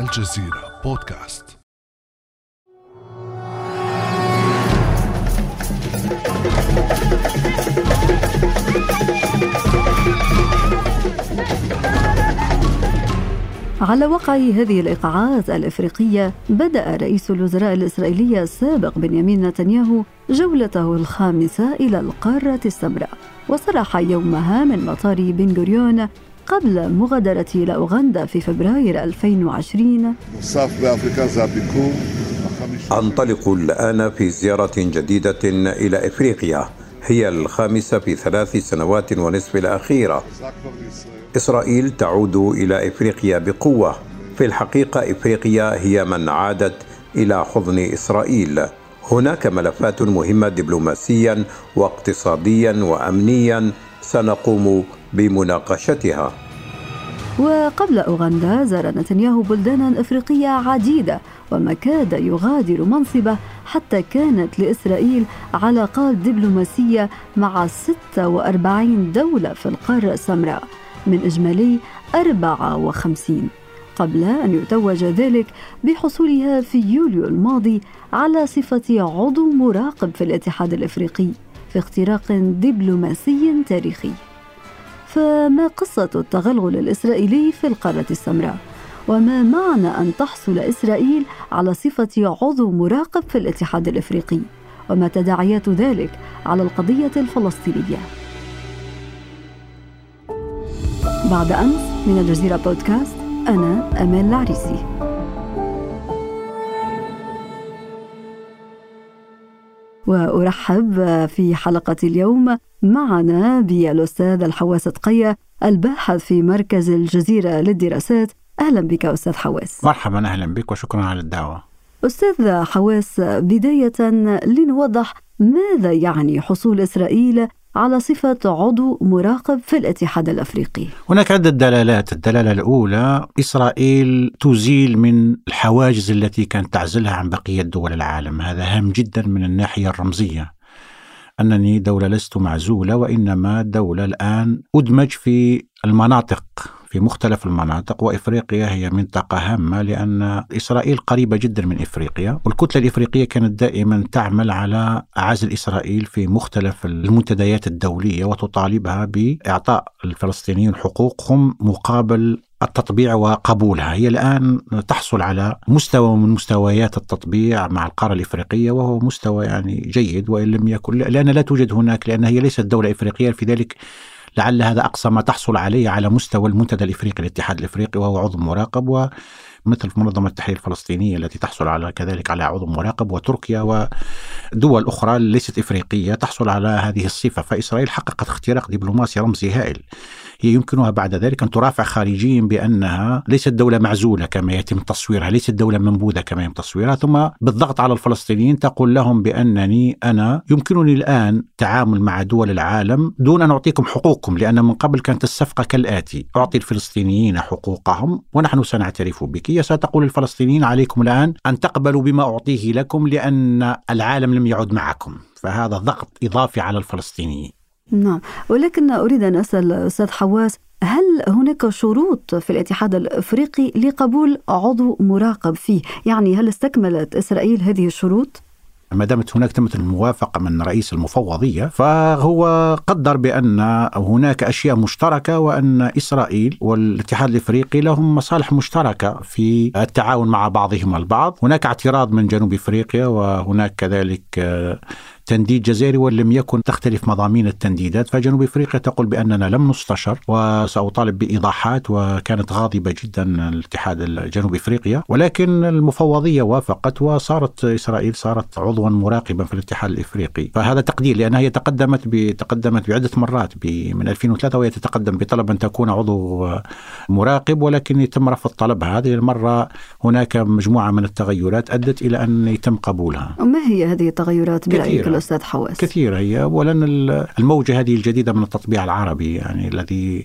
الجزيرة بودكاست. على وقع هذه الايقاعات الإفريقية بدأ رئيس الوزراء الإسرائيلي السابق بنيامين نتنياهو جولته الخامسة إلى القارة السمراء وصرح يومها من مطار بن غوريون قبل مغادرة إلى أوغندا في فبراير 2020 أنطلق الآن في زيارة جديدة إلى إفريقيا. هي الخامسة في ثلاث سنوات ونصف الأخيرة. إسرائيل تعود إلى إفريقيا بقوة. في الحقيقة إفريقيا هي من عادت إلى حضن إسرائيل. هناك ملفات مهمة دبلوماسيا واقتصاديا وأمنيا. سنقوم بمناقشتها. وقبل أوغندا زار نتنياهو بلدانا إفريقية عديدة وما كاد يغادر منصبه حتى كانت لإسرائيل علاقات دبلوماسية مع 46 دولة في القارة السمراء من إجمالي 54 قبل أن يتوج ذلك بحصولها في يوليو الماضي على صفة عضو مراقب في الاتحاد الإفريقي في اختراق دبلوماسي تاريخي. فما قصة التغلغل الإسرائيلي في القارة السمراء؟ وما معنى أن تحصل إسرائيل على صفة عضو مراقب في الاتحاد الإفريقي؟ وما تداعيات ذلك على القضية الفلسطينية؟ بعد أمس من الجزيرة بودكاست أنا أمال العريسي وأرحب في حلقة اليوم معنا بالأستاذ الحواس تقية الباحث في مركز الجزيرة للدراسات. أهلا بك أستاذ حواس. مرحبا أهلا بك وشكرا على الدعوة. أستاذ حواس بداية لنوضح ماذا يعني حصول إسرائيل على صفة عضو مراقب في الاتحاد الأفريقي. هناك عدة دلالات، الدلالة الأولى إسرائيل تزيل من الحواجز التي كانت تعزلها عن بقية دول العالم، هذا هام جدا من الناحية الرمزية. أنني دولة لست معزولة وإنما دولة الآن أدمج في المناطق في مختلف المناطق وإفريقيا هي منطقة هامة لأن إسرائيل قريبة جدا من إفريقيا والكتلة الإفريقية كانت دائما تعمل على عزل إسرائيل في مختلف المنتديات الدولية وتطالبها بإعطاء الفلسطينيين حقوقهم مقابل التطبيع وقبولها. هي الآن تحصل على مستوى من مستويات التطبيع مع القارة الإفريقية وهو مستوى يعني جيد وإن لم يكن لأن لا توجد هناك لأن هي ليست دولة إفريقية في ذلك لعل هذا أقصى ما تحصل عليه على مستوى المنتدى الإفريقي الاتحاد الإفريقي وهو عضو مراقب ومثل منظمة التحرير الفلسطينية التي تحصل على كذلك على عضو مراقب وتركيا ودول أخرى ليست إفريقية تحصل على هذه الصفة. فإسرائيل حققت اختراق دبلوماسي رمزي هائل. هي يمكنها بعد ذلك أن ترافع خارجيا بأنها ليست دولة معزولة كما يتم تصويرها ليست دولة منبوذة كما يتم تصويرها. ثم بالضغط على الفلسطينيين تقول لهم بأنني أنا يمكنني الآن تعامل مع دول العالم دون أن أعطيكم حقوقكم لأن من قبل كانت الصفقة كالآتي. أعطي الفلسطينيين حقوقهم ونحن سنعترف بك. ستقول الفلسطينيين عليكم الآن أن تقبلوا بما أعطيه لكم لأن العالم لم يعد معكم. فهذا ضغط إضافي على الفلسطينيين. نعم. ولكن أريد أن أسأل أستاذ حواس هل هناك شروط في الاتحاد الأفريقي لقبول عضو مراقب فيه؟ يعني هل استكملت إسرائيل هذه الشروط؟ ما دامت هناك تمت الموافقة من رئيس المفوضية فهو قدر بأن هناك أشياء مشتركة وأن إسرائيل والاتحاد الإفريقي لهم مصالح مشتركة في التعاون مع بعضهم البعض، هناك اعتراض من جنوب إفريقيا وهناك كذلك تنديد جزائري وان لم يكن تختلف مضامين التنديدات فجنوب إفريقيا تقول بأننا لم نستشر وسأطالب بإيضاحات وكانت غاضبة جدا الاتحاد الجنوب إفريقيا ولكن المفوضية وافقت وصارت إسرائيل صارت عضوا مراقبا في الاتحاد الإفريقي. فهذا تقدير لأنها هي تقدمت تقدمت بعدة مرات من 2003 وهي تتقدم بطلب أن تكون عضو مراقب ولكن يتم رفض طلبها هذه المرة. هناك مجموعة من التغيرات أدت إلى أن يتم قبولها. ما هي هذه التغيرات برايك الأستاذ حواس؟ كثيرة هي اولا الموجة هذه الجديدة من التطبيع العربي يعني الذي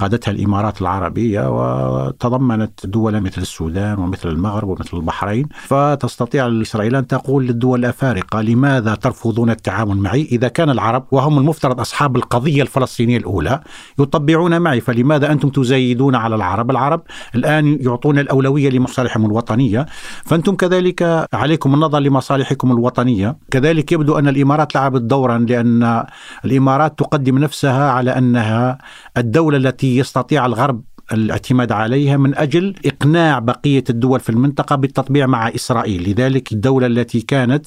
قادتها الإمارات العربية وتضمنت دول مثل السودان ومثل المغرب ومثل البحرين. فتستطيع إسرائيل أن تقول للدول الأفارقة لماذا ترفضون التعامل معي؟ إذا كان العرب وهم المفترض أصحاب القضية الفلسطينية الأولى يطبعون معي فلماذا أنتم تزايدون على العرب؟ العرب الآن يعطون الأولوية لمصالحهم الوطنية. فأنتم كذلك عليكم النظر لمصالحكم الوطنية. كذلك يبدو أن الإمارات لعبت دورا لأن الإمارات تقدم نفسها على أنها الدولة التي يستطيع الغرب الاعتماد عليها من أجل إقناع بقية الدول في المنطقة بالتطبيع مع إسرائيل، لذلك الدولة التي كانت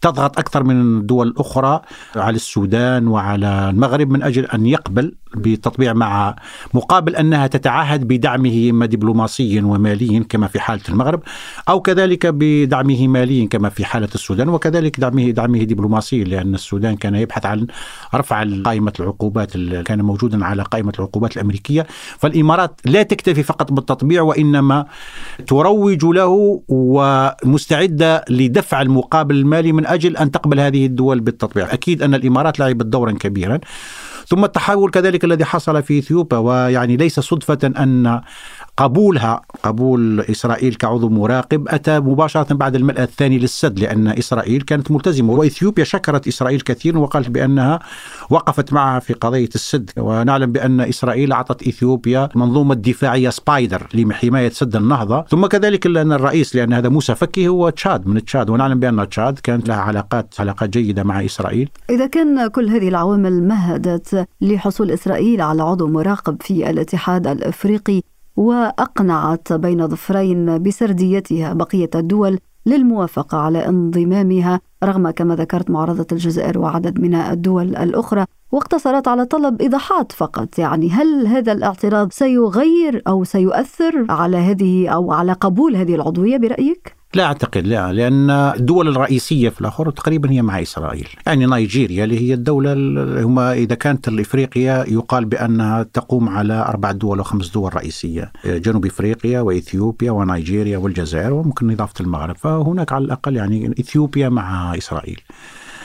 تضغط أكثر من الدول الأخرى على السودان وعلى المغرب من أجل أن يقبل بالتطبيع مع مقابل أنها تتعهد بدعمه اما دبلوماسيا وماليا كما في حالة المغرب أو كذلك بدعمه ماليا كما في حالة السودان وكذلك دعمه دعمه دبلوماسيا لأن السودان كان يبحث عن رفع قائمة العقوبات كان موجودا على قائمة العقوبات الأمريكية. فالإمارات لا تكتفي فقط بالتطبيع تروج له ومستعده لدفع المقابل المالي من أجل أن تقبل هذه الدول بالتطبيع. أكيد أن الإمارات لعبت دورا كبيرا. ثم التحول كذلك الذي حصل في إثيوبيا ويعني ليس صدفة أن قبولها قبول إسرائيل كعضو مراقب أتى مباشرة بعد الملء الثاني للسد لأن إسرائيل كانت ملتزمة وإثيوبيا شكرت إسرائيل كثيرا وقالت بأنها وقفت معها في قضية السد. ونعلم بأن إسرائيل أعطت إثيوبيا منظومة دفاعية سبايدر لحماية سد النهضة. ثم كذلك لأن الرئيس لأن هذا موسى فكي هو تشاد من تشاد. ونعلم بأن تشاد كانت لها علاقات علاقات جيدة مع إسرائيل. إذا كان كل هذه العوامل مهدت لحصول إسرائيل على عضو مراقب في الاتحاد الأفريقي وأقنعت بين ظفرين بسرديتها بقية الدول للموافقة على انضمامها رغم كما ذكرت معارضة الجزائر وعدد من الدول الأخرى واقتصرت على طلب إيضاحات فقط يعني هل هذا الاعتراض سيغير أو سيؤثر على هذه أو على قبول هذه العضوية برأيك؟ لا أعتقد لا لأن الدول الرئيسية في الآخر تقريبا هي مع إسرائيل، يعني نيجيريا اللي هي الدولة هم إذا كانت افريقيا يقال بأنها تقوم على أربع دول أو خمس دول رئيسية، جنوب إفريقيا وإثيوبيا ونيجيريا والجزائر وممكن إضافة المغرب، فهناك على الأقل يعني إثيوبيا مع إسرائيل.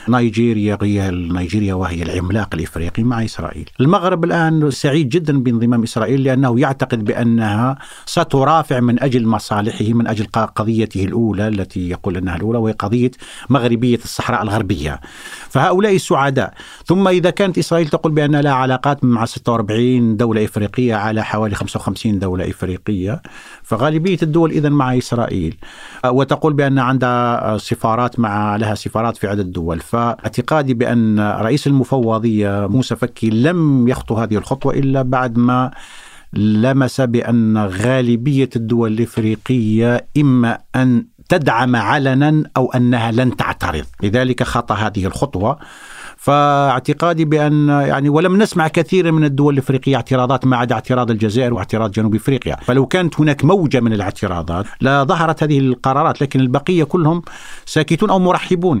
نيجيريا هي نيجيريا وهي العملاق الإفريقي مع إسرائيل. المغرب الآن سعيد جدا بانضمام إسرائيل لأنه يعتقد بأنها سترافع من أجل مصالحه من أجل قضيته الأولى التي يقول أنها الأولى وهي قضية مغربية الصحراء الغربية. فهؤلاء سعداء، ثم إذا كانت إسرائيل تقول بأن لها علاقات مع 46 دولة إفريقية على حوالي 55 دولة إفريقية، فغالبية الدول اذا مع إسرائيل. وتقول بأن عندها سفارات مع لها سفارات في عدد دول فاعتقادي بأن رئيس المفوضية موسى فكي لم يخطو هذه الخطوة إلا بعد ما لمس بأن غالبية الدول الإفريقية إما أن تدعم علنا أو أنها لن تعترض. لذلك خطى هذه الخطوة. فاعتقادي بأن يعني ولم نسمع كثيرا من الدول الإفريقية اعتراضات ما عدا اعتراض الجزائر واعتراض جنوب إفريقيا، فلو كانت هناك موجة من الاعتراضات لظهرت هذه القرارات لكن البقية كلهم ساكتون أو مرحبون.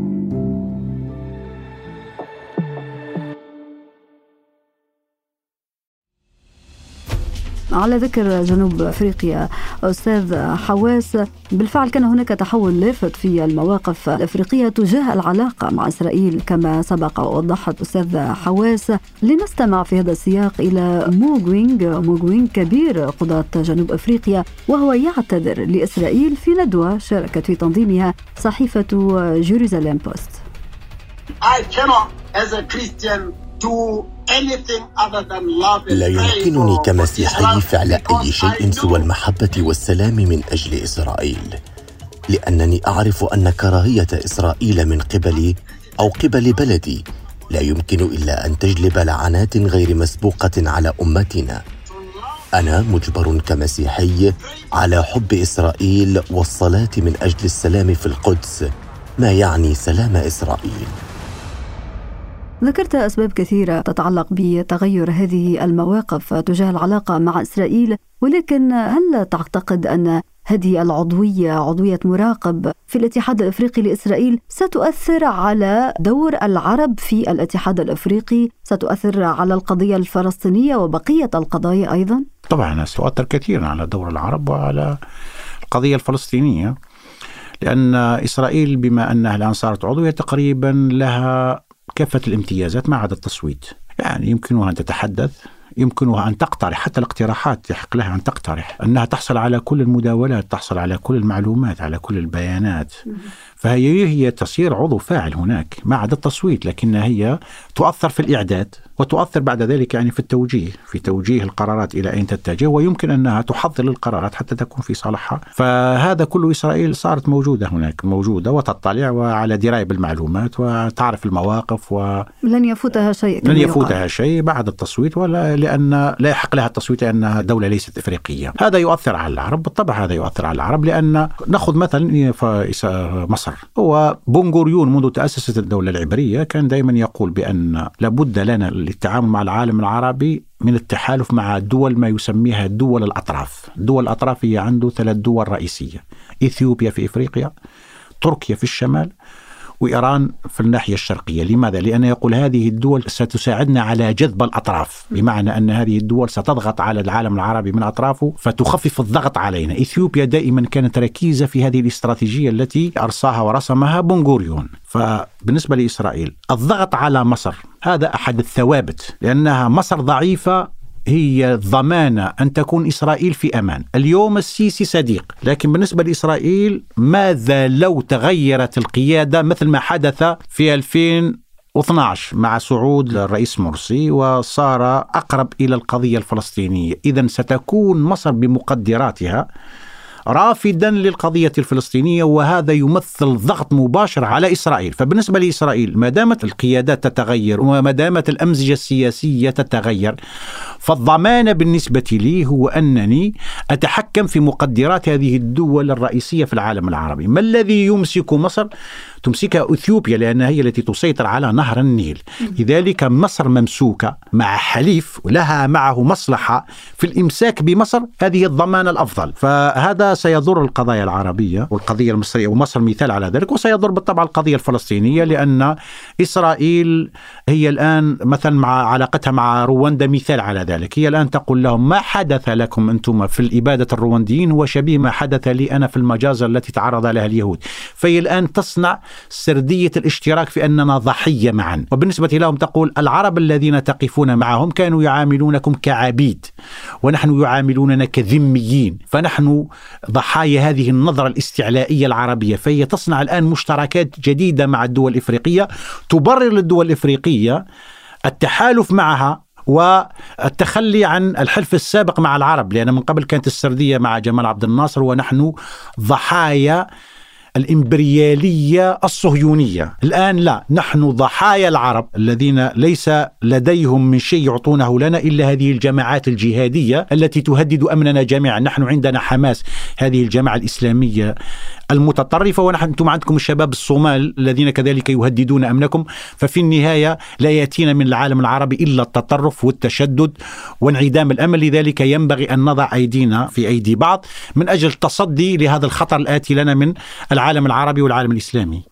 على ذكر جنوب أفريقيا أستاذ حواس بالفعل كان هناك تحول لافت في المواقف الأفريقية تجاه العلاقة مع إسرائيل كما سبق ووضحت أستاذ حواس لنستمع في هذا السياق إلى موغوينغ موغوينغ كبير قضاة جنوب أفريقيا وهو يعتذر لإسرائيل في ندوة شاركت في تنظيمها صحيفة جيروزاليم بوست. I cannot as a Christian لا يمكنني كمسيحي فعل أي شيء سوى المحبة والسلام من أجل إسرائيل. لأنني أعرف أن كراهية إسرائيل من قبلي أو قبل بلدي لا يمكن إلا أن تجلب لعنات غير مسبوقة على أمتنا. أنا مجبر كمسيحي على حب إسرائيل والصلاة من أجل السلام في القدس. ما يعني سلام إسرائيل؟ ذكرت أسباب كثيرة تتعلق بتغير هذه المواقف تجاه العلاقة مع إسرائيل ولكن هل تعتقد أن هذه العضوية عضوية مراقب في الاتحاد الأفريقي لإسرائيل ستؤثر على دور العرب في الاتحاد الأفريقي، ستؤثر على القضية الفلسطينية وبقية القضايا أيضا؟ طبعا ستؤثر كثيرا على دور العرب وعلى القضية الفلسطينية لأن إسرائيل بما أنها الآن صارت عضوية تقريبا لها كافة الامتيازات ما عدا التصويت. يعني يمكنها أن تتحدث يمكنها أن تقترح حتى الاقتراحات يحق لها أن تقترح. أنها تحصل على كل المداولات تحصل على كل المعلومات على كل البيانات. فهي هي تصير عضو فاعل هناك ما عدا التصويت لكنها هي تؤثر في الإعداد. وتؤثر بعد ذلك يعني في التوجيه في توجيه القرارات إلى أين تتجه ويمكن أنها تحضر القرارات حتى تكون في صالحها. فهذا كله إسرائيل صارت موجودة هناك موجودة وتطلع وعلى دراية بالمعلومات وتعرف المواقف و لن يفوتها شيء لن يفوتها شيء بعد التصويت ولا لأن لا يحق لها التصويت لأنها دولة ليست إفريقية. هذا يؤثر على العرب بالطبع هذا يؤثر على العرب لأن نأخذ مثلا مصر. هو بنغوريون منذ تأسست الدولة العبرية كان دائما يقول بأن لابد لنا للتعامل مع العالم العربي من التحالف مع دول ما يسميها دول الأطراف. دول الأطراف هي عنده ثلاث دول رئيسية. إثيوبيا في إفريقيا تركيا في الشمال وإيران في الناحية الشرقية. لماذا؟ لأنه يقول هذه الدول ستساعدنا على جذب الأطراف. بمعنى أن هذه الدول ستضغط على العالم العربي من أطرافه فتخفف الضغط علينا. إثيوبيا دائما كانت ركيزة في هذه الاستراتيجية التي أرساها ورسمها بنغوريون فبالنسبة لإسرائيل الضغط على مصر هذا أحد الثوابت لأنها مصر ضعيفة هي ضمانة أن تكون إسرائيل في أمان. اليوم السيسي صديق لكن بالنسبة لإسرائيل ماذا لو تغيرت القيادة مثل ما حدث في 2012 مع صعود الرئيس مرسي وصار أقرب إلى القضية الفلسطينية؟ إذا ستكون مصر بمقدراتها رافدا للقضية الفلسطينية وهذا يمثل ضغط مباشر على إسرائيل. فبالنسبة لإسرائيل ما دامت القيادات تتغير وما دامت الأمزجة السياسية تتغير فالضمان بالنسبة لي هو أنني أتحكم في مقدرات هذه الدول الرئيسية في العالم العربي. ما الذي يمسك مصر؟ تمسكها إثيوبيا لأنها هي التي تسيطر على نهر النيل، لذلك مصر ممسوكة مع حليف ولها معه مصلحة في الإمساك بمصر. هذه الضمان الأفضل، فهذا سيضر القضايا العربية والقضية المصرية ومصر مثال على ذلك. وسيضر بالطبع القضية الفلسطينية لأن إسرائيل هي الآن مثلا مع علاقتها مع رواندا مثال على ذلك، هي الآن تقول لهم ما حدث لكم أنتم في الإبادة الروانديين؟ هو شبيه ما حدث لي أنا في المجازر التي تعرض لها اليهود، فهي الآن تصنع سردية الاشتراك في أننا ضحية معا. وبالنسبة لهم تقول العرب الذين تقفون معهم كانوا يعاملونكم كعبيد ونحن يعاملوننا كذميين فنحن ضحايا هذه النظرة الاستعلائية العربية. فهي تصنع الآن مشتركات جديدة مع الدول الإفريقية تبرر للدول الإفريقية التحالف معها والتخلي عن الحلف السابق مع العرب لأن من قبل كانت السردية مع جمال عبد الناصر ونحن ضحايا الإمبريالية الصهيونية. الآن لا نحن ضحايا العرب الذين ليس لديهم من شيء يعطونه لنا إلا هذه الجماعات الجهادية التي تهدد أمننا جميعا. نحن عندنا حماس هذه الجماعة الإسلامية المتطرفة. ونحن أنتم عندكم الشباب الصومال الذين كذلك يهددون أمنكم. ففي النهاية لا يأتينا من العالم العربي إلا التطرف والتشدد وانعدام الأمل. لذلك ينبغي أن نضع أيدينا في أيدي بعض من أجل التصدي لهذا الخطر الآتي لنا من العالم العربي والعالم الإسلامي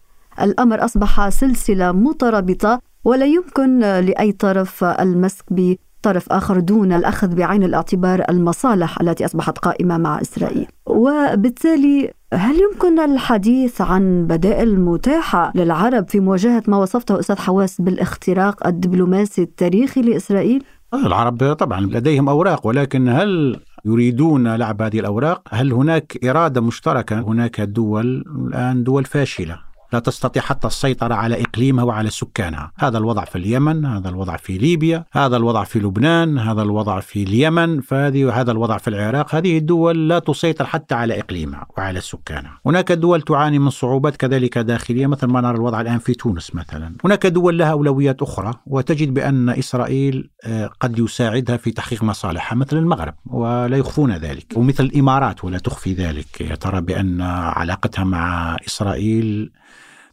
الأمر أصبح سلسلة مترابطة ولا يمكن لأي طرف المسك بطرف آخر دون الأخذ بعين الاعتبار المصالح التي أصبحت قائمة مع إسرائيل وبالتالي هل يمكن الحديث عن بدائل متاحة للعرب في مواجهة ما وصفته أستاذ حواس بالاختراق الدبلوماسي التاريخي لإسرائيل؟ العرب طبعا لديهم أوراق ولكن هل يريدون لعب هذه الأوراق. هل هناك إرادة مشتركة؟ هناك دول الآن دول فاشلة. لا تستطيع حتى السيطرة على إقليمها وعلى سكانها. هذا الوضع في اليمن هذا الوضع في ليبيا هذا الوضع في لبنان هذا الوضع في اليمن فهذه هذا الوضع في العراق. هذه الدول لا تسيطر حتى على إقليمها وعلى سكانها. هناك دول تعاني من صعوبات كذلك داخلية مثل ما نرى الوضع الآن في تونس مثلا. هناك دول لها أولويات أخرى وتجد بأن إسرائيل آه، قد يساعدها في تحقيق مصالحها مثل المغرب ولا يخفون ذلك. ومثل الإمارات ولا تخفي ذلك. ترى بأن علاقتها مع إسرائيل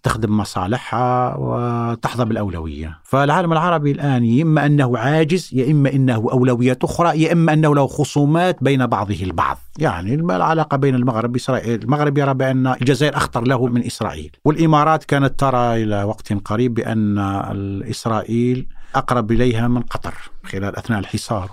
تخدم مصالحها وتحظى بالأولوية. فالعالم العربي الآن إما أنه عاجز يا إما أنه أولويات أخرى يا إما أنه له خصومات بين بعضه البعض. يعني العلاقة بين المغرب وإسرائيل المغرب يرى بأن الجزائر أخطر له من إسرائيل. والإمارات كانت ترى إلى وقت قريب بأن إسرائيل أقرب إليها من قطر خلال أثناء الحصار.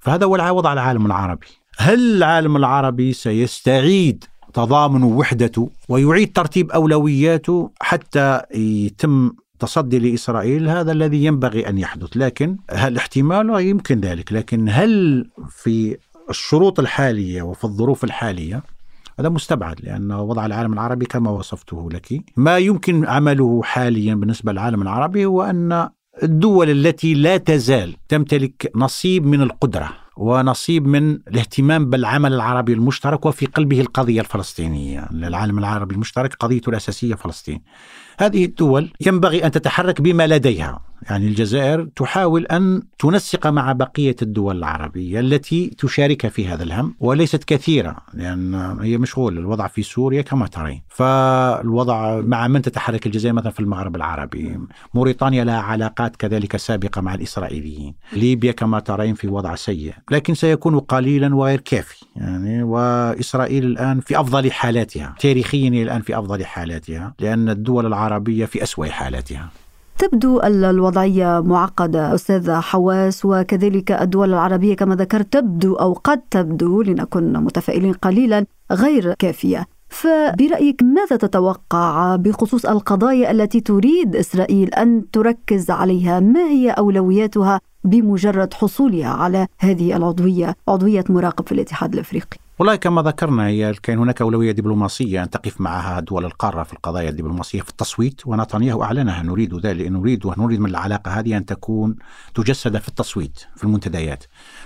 فهذا هو الوضع العالم العربي. هل العالم العربي سيستعيد تضامن وحدته ويعيد ترتيب أولوياته حتى يتم تصدي لإسرائيل هذا الذي ينبغي أن يحدث. لكن هل احتمال؟ يمكن ذلك. لكن هل في الشروط الحالية وفي الظروف الحالية؟ هذا مستبعد لأن وضع العالم العربي كما وصفته لك. ما يمكن عمله حاليا بالنسبة للعالم العربي هو أن الدول التي لا تزال تمتلك نصيب من القدرة. ونصيب من الاهتمام بالعمل العربي المشترك وفي قلبه القضية الفلسطينية، العالم العربي المشترك قضيته الأساسية فلسطين. هذه الدول ينبغي أن تتحرك بما لديها، يعني الجزائر تحاول أن تنسق مع بقية الدول العربية التي تشارك في هذا الهم وليست كثيرة لأن هي مشغولة. الوضع في سوريا كما ترين، فالوضع مع من تتحرك الجزائر مثلا في المغرب العربي، موريتانيا لها علاقات كذلك سابقة مع الإسرائيليين، ليبيا كما ترين في وضع سيء، لكن سيكون قليلا وغير كافي، يعني وإسرائيل الآن في أفضل حالاتها، تاريخيا الآن في أفضل حالاتها، لأن الدول العربية في أسوأ حالاتها. تبدو الوضعية معقدة. أستاذ حواس وكذلك الدول العربية كما ذكرت تبدو أو قد تبدو لنكن متفائلين قليلا غير كافية. فبرأيك ماذا تتوقع بخصوص القضايا التي تريد إسرائيل أن تركز عليها؟ ما هي أولوياتها بمجرد حصولها على هذه العضوية عضوية مراقب في الاتحاد الأفريقي؟ والله كما ذكرنا هي كان هناك أولوية دبلوماسية أن تقف معها دول القارة في القضايا الدبلوماسية في التصويت. ونتنياهو أعلنها نريد ذلك نريد ونريد من العلاقة هذه أن تكون تجسد في التصويت في المنتديات.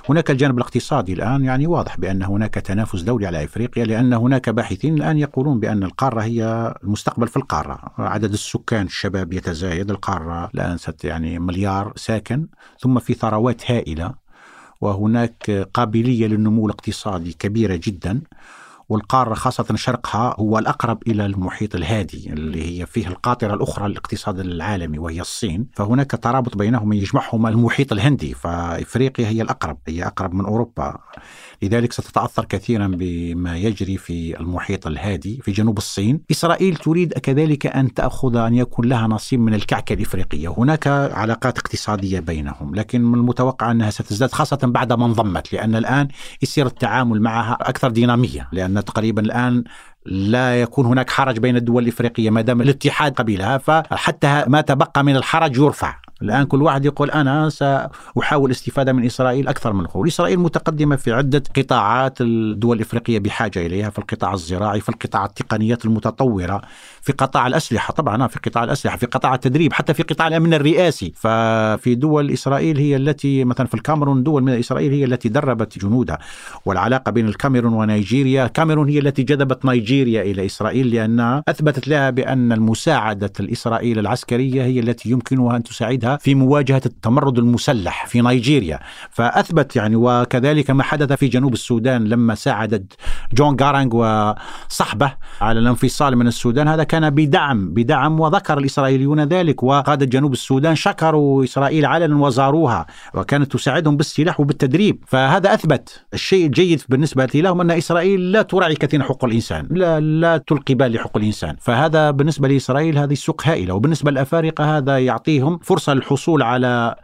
هناك الجانب الاقتصادي الآن يعني واضح بأن هناك تنافس دولي على إفريقيا لأن هناك باحثين الآن يقولون بأن القارة هي المستقبل في القارة. عدد السكان الشباب يتزايد القارة الآن ست يعني مليار ساكن ثم في ثروات هائلة. وهناك قابلية للنمو الاقتصادي كبيرة جدا. والقارة خاصة شرقها هو الأقرب إلى المحيط الهادي اللي هي فيه القاطرة الأخرى للاقتصاد العالمي وهي الصين. فهناك ترابط بينهما يجمعهما المحيط الهندي فإفريقيا هي الأقرب هي أقرب من أوروبا. لذلك ستتأثر كثيرا بما يجري في المحيط الهادي في جنوب الصين. إسرائيل تريد كذلك أن تأخذ أن يكون لها نصيب من الكعكة الإفريقية. هناك علاقات اقتصادية بينهم لكن من المتوقع أنها ستزداد خاصة بعد ما انضمت لأن الآن يصير التعامل معها أكثر دينامية لأن تقريبا الآن لا يكون هناك حرج بين الدول الإفريقية ما دام الاتحاد قبيلها فحتى ما تبقى من الحرج يرفع. الآن كل واحد يقول أنا سأحاول الاستفادة من إسرائيل أكثر من الأخرى إسرائيل متقدمة في عدة قطاعات الدول الإفريقية بحاجة إليها في القطاع الزراعي في القطاع التقنيات المتطورة. في قطاع الأسلحة طبعا في قطاع الأسلحة في قطاع التدريب حتى في قطاع الأمن الرئاسي. ففي دول إسرائيل هي التي مثلا في الكاميرون دول من إسرائيل هي التي دربت جنودها. والعلاقة بين الكاميرون ونيجيريا الكاميرون هي التي جذبت نيجيريا إلى إسرائيل لأنها أثبتت لها بأن المساعدة الإسرائيل العسكرية هي التي يمكنها أن تساعدها في مواجهة التمرد المسلح في نيجيريا. فأثبت يعني وكذلك ما حدث في جنوب السودان لما ساعدت جون جارانج وصحبه على الانفصال من السودان هذا كان بدعم بدعم وذكر الإسرائيليون ذلك وقاده جنوب السودان شكروا إسرائيل علنا وزاروها وكانت تساعدهم بالسلاح وبالتدريب. فهذا أثبت الشيء الجيد بالنسبة لهم أن إسرائيل لا تراعي كثيرا حقوق الإنسان لا لا تلقي بال لحقوق الإنسان. فهذا بالنسبة لإسرائيل هذه سوق هائلة وبالنسبة للأفارقة هذا يعطيهم فرصة الحصول على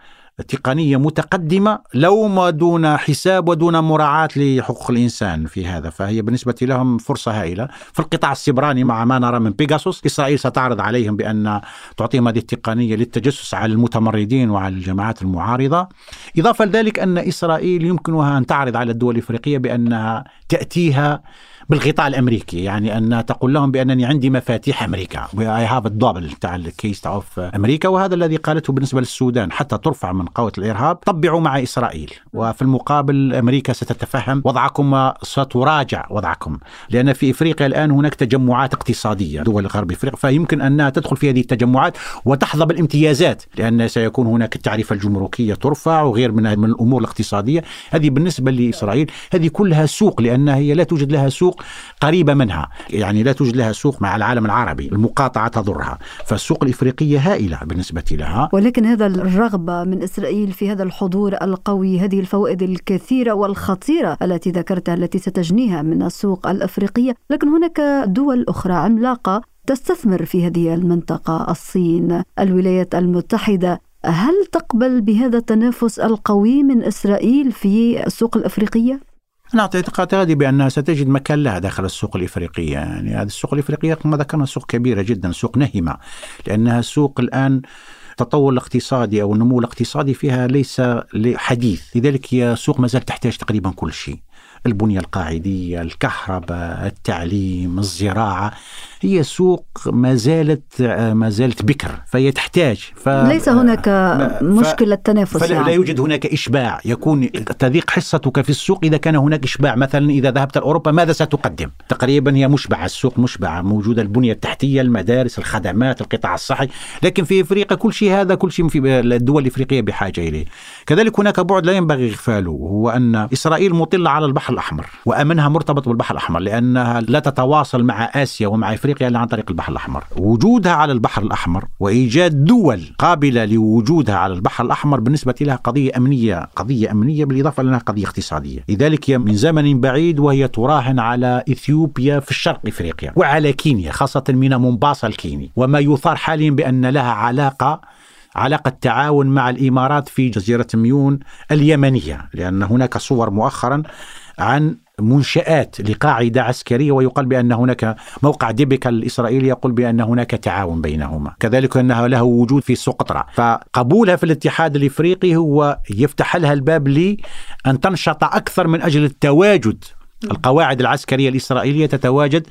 تقنية متقدمة لو ما دون حساب ودون مراعاة لحقوق الإنسان في هذا. فهي بالنسبة لهم فرصة هائلة. في القطاع السبراني مع ما نرى من بيجاسوس إسرائيل ستعرض عليهم بأن تعطيهم هذه التقنية للتجسس على المتمردين وعلى الجماعات المعارضة. إضافة لذلك أن إسرائيل يمكنها أن تعرض على الدول الإفريقية بأنها تأتيها بالغطاء الأمريكي يعني أن تقول لهم بأنني عندي مفاتيح أمريكا. I have ال double تاع ال keys تاع أمريكا وهذا الذي قالته بالنسبة للسودان. حتى ترفع من قائمة الارهاب طبعوا مع إسرائيل. وفي المقابل أمريكا ستتفهم. وضعكم وستراجع وضعكم. لأن في إفريقيا الآن هناك تجمعات اقتصادية. دول غرب إفريقيا فيمكن انها تدخل في هذه التجمعات وتحظى بالامتيازات. لأن سيكون هناك التعريفه الجمركية ترفع وغير من الأمور الاقتصادية. هذه بالنسبة لإسرائيل هذه كلها سوق لأن هي لا توجد لها سوق قريبة منها. يعني لا توجد لها سوق مع العالم العربي. المقاطعة تضرها. فالسوق الإفريقية هائلة بالنسبة لها. ولكن هذا الرغبة من إسرائيل في هذا الحضور القوي هذه الفوائد الكثيرة والخطيرة التي ذكرتها التي ستجنيها من السوق الأفريقية. لكن هناك دول أخرى عملاقة تستثمر في هذه المنطقة الصين الولايات المتحدة. هل تقبل بهذا التنافس القوي من إسرائيل في السوق الأفريقية؟ أنا اعتقادي بأنها ستجد مكان لها داخل السوق الإفريقية يعني هذه السوق الإفريقية كما ذكرنا سوق كبيرة جدا سوق نهمة لأنها سوق الآن التطور الاقتصادي أو النمو الاقتصادي فيها ليس حديث، لذلك هي سوق ما زالت تحتاج تقريبا كل شيء. البنية القاعدية، الكهرباء، التعليم، الزراعة، هي سوق ما زالت ما زالت بكر فهي تحتاج ف... ليس هناك ف... مشكلة تنافس فلا يعني. لا يوجد هناك إشباع. يكون تضيق حصتك في السوق إذا كان هناك إشباع. مثلا إذا ذهبت لاوروبا ماذا ستقدم؟ تقريبا هي مشبعة السوق مشبعة. موجودة البنية التحتية المدارس الخدمات القطاع الصحي. لكن في إفريقيا كل شيء هذا كل شيء في الدول الإفريقية بحاجة إليه. كذلك هناك بعد لا ينبغي إغفاله هو أن إسرائيل مطلة على البحر الأحمر. وأمنها مرتبط بالبحر الأحمر لأنها لا تتواصل مع آسيا ومع إفريقيا إلا عن طريق البحر الأحمر. وجودها على البحر الأحمر وإيجاد دول قابلة لوجودها على البحر الأحمر بالنسبة لها قضية أمنية قضية أمنية بالإضافة لأنها قضية اقتصادية. لذلك هي من زمن بعيد وهي تراهن على إثيوبيا في الشرق إفريقيا وعلى كينيا خاصة من مومباسا الكيني. وما يثار حاليا بأن لها علاقة علاقة تعاون مع الإمارات في جزيرة ميون اليمنية لأن هناك صور مؤخرا عن منشآت لقاعدة عسكرية ويقال بأن هناك موقع ديبيكا الإسرائيلي يقول بأن هناك تعاون بينهما. كذلك أنها له وجود في سقطرى فقبولها في الاتحاد الإفريقي هو يفتح لها الباب لأن تنشط أكثر من أجل التواجد. القواعد العسكرية الإسرائيلية تتواجد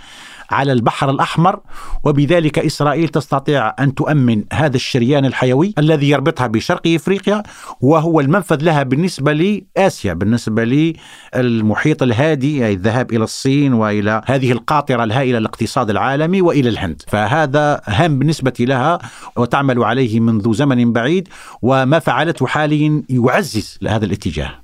على البحر الأحمر وبذلك إسرائيل تستطيع أن تؤمن هذا الشريان الحيوي الذي يربطها بشرق إفريقيا وهو المنفذ لها بالنسبة لآسيا بالنسبة للمحيط الهادي أي الذهاب إلى الصين وإلى هذه القاطرة الهائلة للاقتصاد العالمي وإلى الهند. فهذا هام بالنسبة لها وتعمل عليه منذ زمن بعيد وما فعلته حاليا يعزز هذا الاتجاه.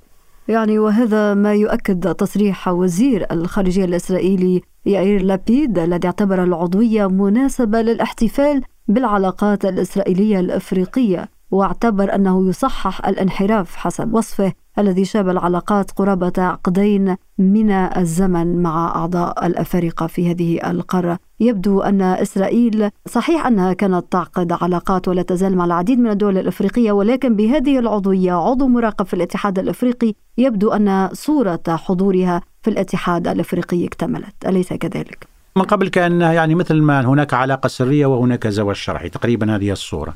يعني وهذا ما يؤكد تصريح وزير الخارجية الإسرائيلي يائير لابيد الذي اعتبر العضوية مناسبة للاحتفال بالعلاقات الإسرائيلية الأفريقية. واعتبر أنه يصحح الانحراف حسب وصفه الذي شاب العلاقات قرابة عقدين من الزمن مع أعضاء الأفارقة في هذه القارة يبدو أن إسرائيل صحيح أنها كانت تعقد علاقات ولا تزال مع العديد من الدول الأفريقية ولكن بهذه العضوية عضو مراقب في الاتحاد الأفريقي يبدو أن صورة حضورها في الاتحاد الأفريقي اكتملت أليس كذلك؟ من قبل كان يعني مثل ما هناك علاقة سرية وهناك زواج شرعي تقريبا هذه الصورة.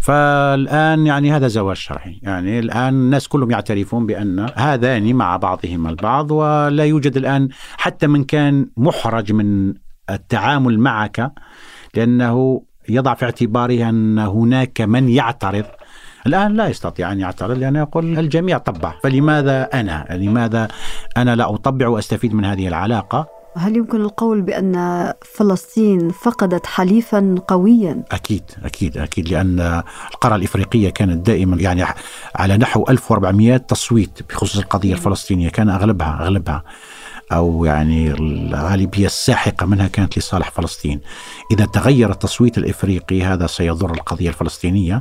فالآن يعني هذا زواج شرعي. يعني الآن الناس كلهم يعترفون بأن هذان مع بعضهما البعض ولا يوجد الآن حتى من كان محرج من التعامل معك لأنه يضع في اعتباره أن هناك من يعترض. الآن لا يستطيع أن يعترض لأنه يقول الجميع طبع فلماذا أنا؟ لماذا أنا لا أطبع وأستفيد من هذه العلاقة؟ هل يمكن القول بأن فلسطين فقدت حليفا قويا؟ أكيد أكيد أكيد لأن القارة الإفريقية كانت دائما يعني على نحو 1400 تصويت بخصوص القضية الفلسطينية كان أغلبها أغلبها أو يعني الغالبية الساحقة منها كانت لصالح فلسطين. إذا تغير التصويت الإفريقي هذا سيضر القضية الفلسطينية.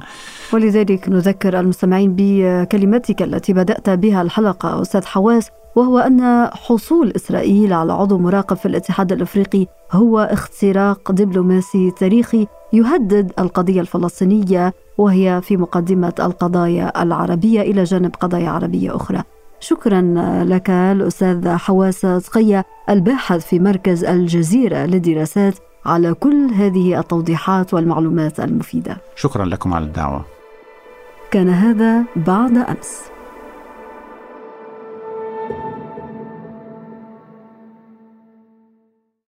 ولذلك نذكر المستمعين بكلمتك التي بدأت بها الحلقة أستاذ حواس وهو أن حصول إسرائيل على عضو مراقب في الاتحاد الأفريقي هو اختراق دبلوماسي تاريخي يهدد القضية الفلسطينية وهي في مقدمة القضايا العربية إلى جانب قضايا عربية أخرى. شكرا لك الأستاذ حواس صقية الباحث في مركز الجزيرة للدراسات على كل هذه التوضيحات والمعلومات المفيدة. شكرا لكم على الدعوة. كان هذا بعد أمس.